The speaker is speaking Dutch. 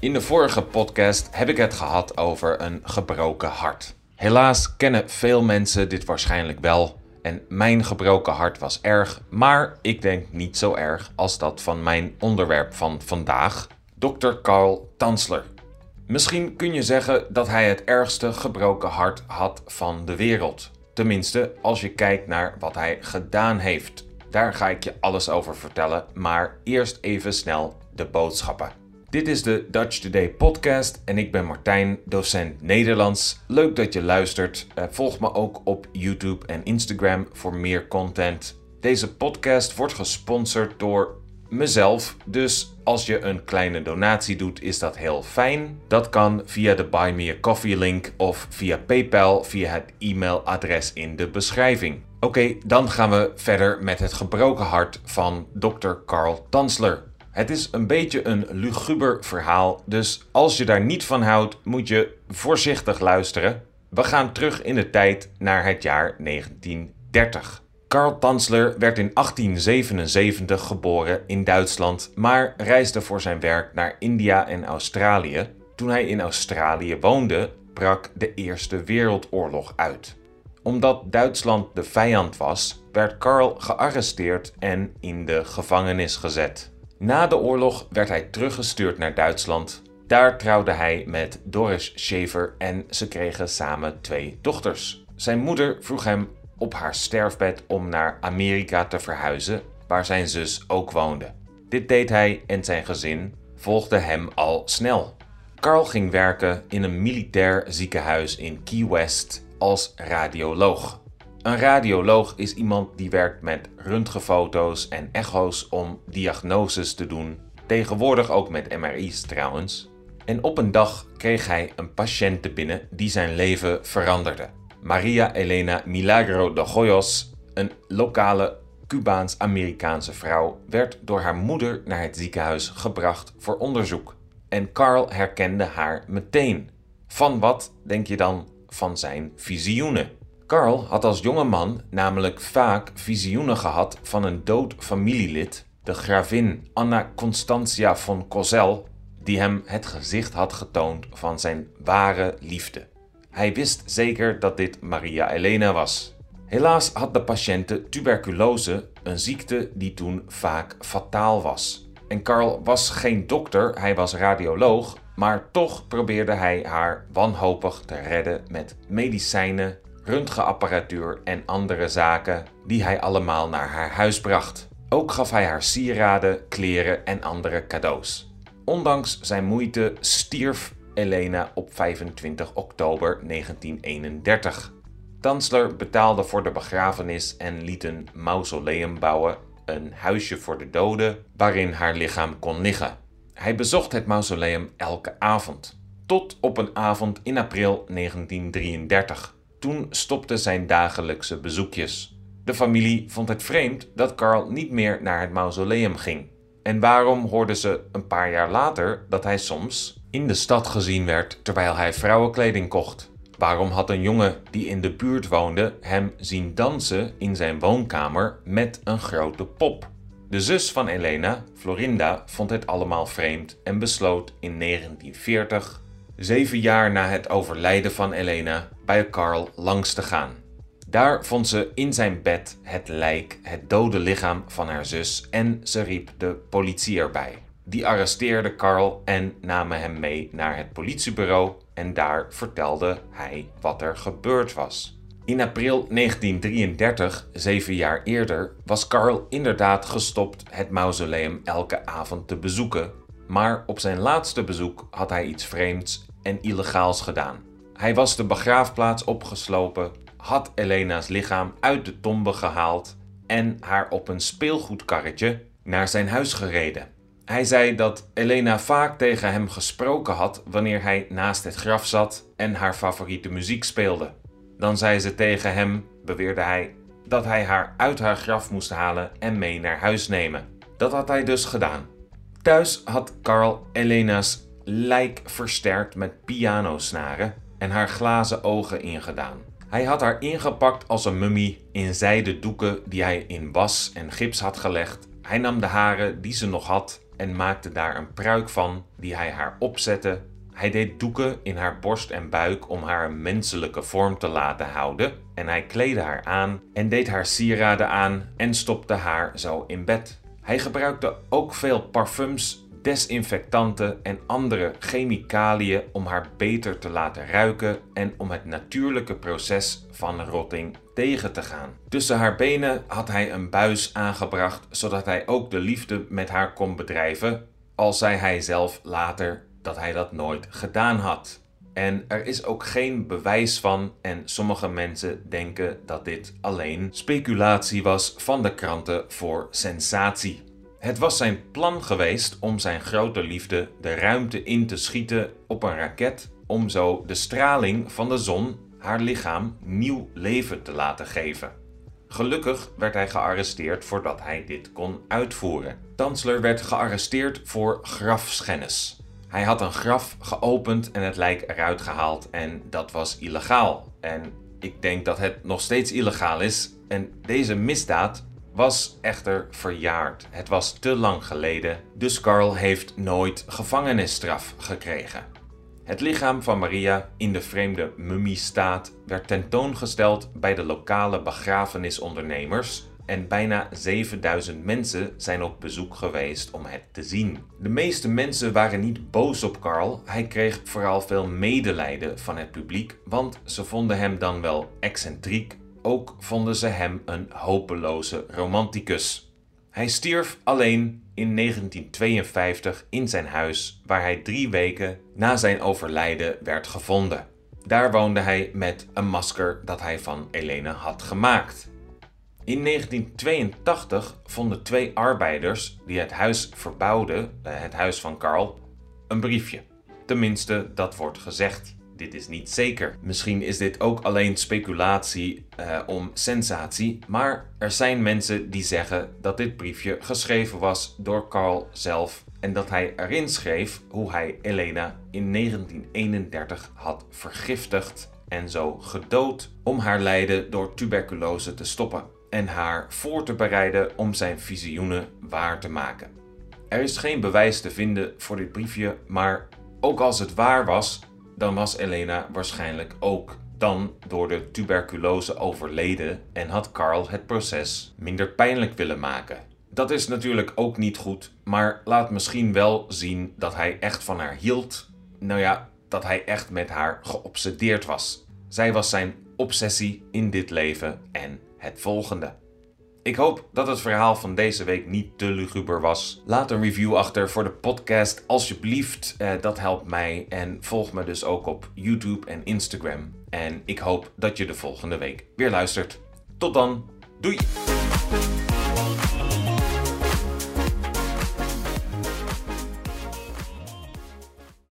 In de vorige podcast heb ik het gehad over een gebroken hart. Helaas kennen veel mensen dit waarschijnlijk wel. En mijn gebroken hart was erg, maar ik denk niet zo erg als dat van mijn onderwerp van vandaag, Dr. Carl Tansler. Misschien kun je zeggen dat hij het ergste gebroken hart had van de wereld. Tenminste, als je kijkt naar wat hij gedaan heeft. Daar ga ik je alles over vertellen, maar eerst even snel de boodschappen. Dit is de Dutch Today podcast en ik ben Martijn, docent Nederlands. Leuk dat je luistert. Eh, volg me ook op YouTube en Instagram voor meer content. Deze podcast wordt gesponsord door mezelf, dus als je een kleine donatie doet, is dat heel fijn. Dat kan via de Buy Me a Coffee link of via PayPal via het e-mailadres in de beschrijving. Oké, dan gaan we verder met het gebroken hart van Dr. Carl Tansler. Het is een beetje een luguber verhaal, dus als je daar niet van houdt, moet je voorzichtig luisteren. We gaan terug in de tijd naar het jaar 1930. Karl Tanzler werd in 1877 geboren in Duitsland, maar reisde voor zijn werk naar India en Australië. Toen hij in Australië woonde, brak de Eerste Wereldoorlog uit. Omdat Duitsland de vijand was, werd Karl gearresteerd en in de gevangenis gezet. Na de oorlog werd hij teruggestuurd naar Duitsland. Daar trouwde hij met Doris Schaefer en ze kregen samen twee dochters. Zijn moeder vroeg hem op haar sterfbed om naar Amerika te verhuizen, waar zijn zus ook woonde. Dit deed hij en zijn gezin volgde hem al snel. Carl ging werken in een militair ziekenhuis in Key West als radioloog. Een radioloog is iemand die werkt met röntgenfoto's en echo's om diagnoses te doen, tegenwoordig ook met MRI's trouwens. En op een dag kreeg hij een patiënte binnen die zijn leven veranderde. Maria Elena Milagro de Goyos, een lokale Cubaans-Amerikaanse vrouw, werd door haar moeder naar het ziekenhuis gebracht voor onderzoek. En Carl herkende haar meteen. Van wat denk je dan? Van zijn visioenen. Carl had als jonge man namelijk vaak visioenen gehad van een dood familielid, de gravin Anna Constantia von Kozel, die hem het gezicht had getoond van zijn ware liefde. Hij wist zeker dat dit Maria Elena was. Helaas had de patiënte tuberculose, een ziekte die toen vaak fataal was. En Carl was geen dokter, hij was radioloog, maar toch probeerde hij haar wanhopig te redden met medicijnen, röntgenapparatuur en andere zaken die hij allemaal naar haar huis bracht. Ook gaf hij haar sieraden, kleren en andere cadeaus. Ondanks zijn moeite stierf Elena op 25 oktober 1931. Tansler betaalde voor de begrafenis en liet een mausoleum bouwen, een huisje voor de doden, waarin haar lichaam kon liggen. Hij bezocht het mausoleum elke avond, tot op een avond in april 1933. Toen stopte zijn dagelijkse bezoekjes. De familie vond het vreemd dat Carl niet meer naar het mausoleum ging. En waarom hoorden ze een paar jaar later dat hij soms in de stad gezien werd terwijl hij vrouwenkleding kocht? Waarom had een jongen die in de buurt woonde hem zien dansen in zijn woonkamer met een grote pop? De zus van Elena, Florinda, vond het allemaal vreemd en besloot in 1940, zeven jaar na het overlijden van Elena, bij Carl langs te gaan. Daar vond ze in zijn bed het lijk, het dode lichaam van haar zus en ze riep de politie erbij. Die arresteerde Carl en namen hem mee naar het politiebureau en daar vertelde hij wat er gebeurd was. In april 1933, zeven jaar eerder, was Carl inderdaad gestopt het mausoleum elke avond te bezoeken, maar op zijn laatste bezoek had hij iets vreemds en illegaals gedaan. Hij was de begraafplaats opgeslopen, had Elena's lichaam uit de tombe gehaald en haar op een speelgoedkarretje naar zijn huis gereden. Hij zei dat Elena vaak tegen hem gesproken had wanneer hij naast het graf zat en haar favoriete muziek speelde. Dan zei ze tegen hem, beweerde hij, dat hij haar uit haar graf moest halen en mee naar huis nemen. Dat had hij dus gedaan. Thuis had Carl Elena's lijk versterkt met pianosnaren en haar glazen ogen ingedaan. Hij had haar ingepakt als een mummie in zijden doeken die hij in was en gips had gelegd. Hij nam de haren die ze nog had en maakte daar een pruik van die hij haar opzette. Hij deed doeken in haar borst en buik om haar een menselijke vorm te laten houden. En hij kleedde haar aan en deed haar sieraden aan en stopte haar zo in bed. Hij gebruikte ook veel parfums, desinfectanten en andere chemicaliën om haar beter te laten ruiken en om het natuurlijke proces van rotting tegen te gaan. Tussen haar benen had hij een buis aangebracht, zodat hij ook de liefde met haar kon bedrijven, al zei hij zelf later dat hij dat nooit gedaan had. En er is ook geen bewijs van, en sommige mensen denken dat dit alleen speculatie was van de kranten voor sensatie. Het was zijn plan geweest om zijn grote liefde de ruimte in te schieten op een raket, om zo de straling van de zon haar lichaam nieuw leven te laten geven. Gelukkig werd hij gearresteerd voordat hij dit kon uitvoeren. Tansler werd gearresteerd voor grafschennis. Hij had een graf geopend en het lijk eruit gehaald en dat was illegaal. En ik denk dat het nog steeds illegaal is. En deze misdaad was echter verjaard. Het was te lang geleden, dus Carl heeft nooit gevangenisstraf gekregen. Het lichaam van Maria in de vreemde mummiestaat werd tentoongesteld bij de lokale begrafenisondernemers en bijna 7000 mensen zijn op bezoek geweest om het te zien. De meeste mensen waren niet boos op Carl, hij kreeg vooral veel medelijden van het publiek, want ze vonden hem dan wel excentriek, ook vonden ze hem een hopeloze romanticus. Hij stierf alleen in 1952 in zijn huis, waar hij drie weken na zijn overlijden werd gevonden. Daar woonde hij met een masker dat hij van Elena had gemaakt. In 1982 vonden twee arbeiders die het huis verbouwden, eh, het huis van Karl, een briefje. Tenminste, dat wordt gezegd. Dit is niet zeker. Misschien is dit ook alleen speculatie uh, om sensatie, maar er zijn mensen die zeggen dat dit briefje geschreven was door Carl zelf en dat hij erin schreef hoe hij Elena in 1931 had vergiftigd en zo gedood om haar lijden door tuberculose te stoppen en haar voor te bereiden om zijn visioenen waar te maken. Er is geen bewijs te vinden voor dit briefje, maar ook als het waar was, dan was Elena waarschijnlijk ook dan door de tuberculose overleden en had Carl het proces minder pijnlijk willen maken. Dat is natuurlijk ook niet goed, maar laat misschien wel zien dat hij echt van haar hield. Nou ja, dat hij echt met haar geobsedeerd was. Zij was zijn obsessie in dit leven en het volgende. Ik hoop dat het verhaal van deze week niet te luguber was. Laat een review achter voor de podcast alsjeblieft. Uh, dat helpt mij. En volg me dus ook op YouTube en Instagram. En ik hoop dat je de volgende week weer luistert. Tot dan. Doei!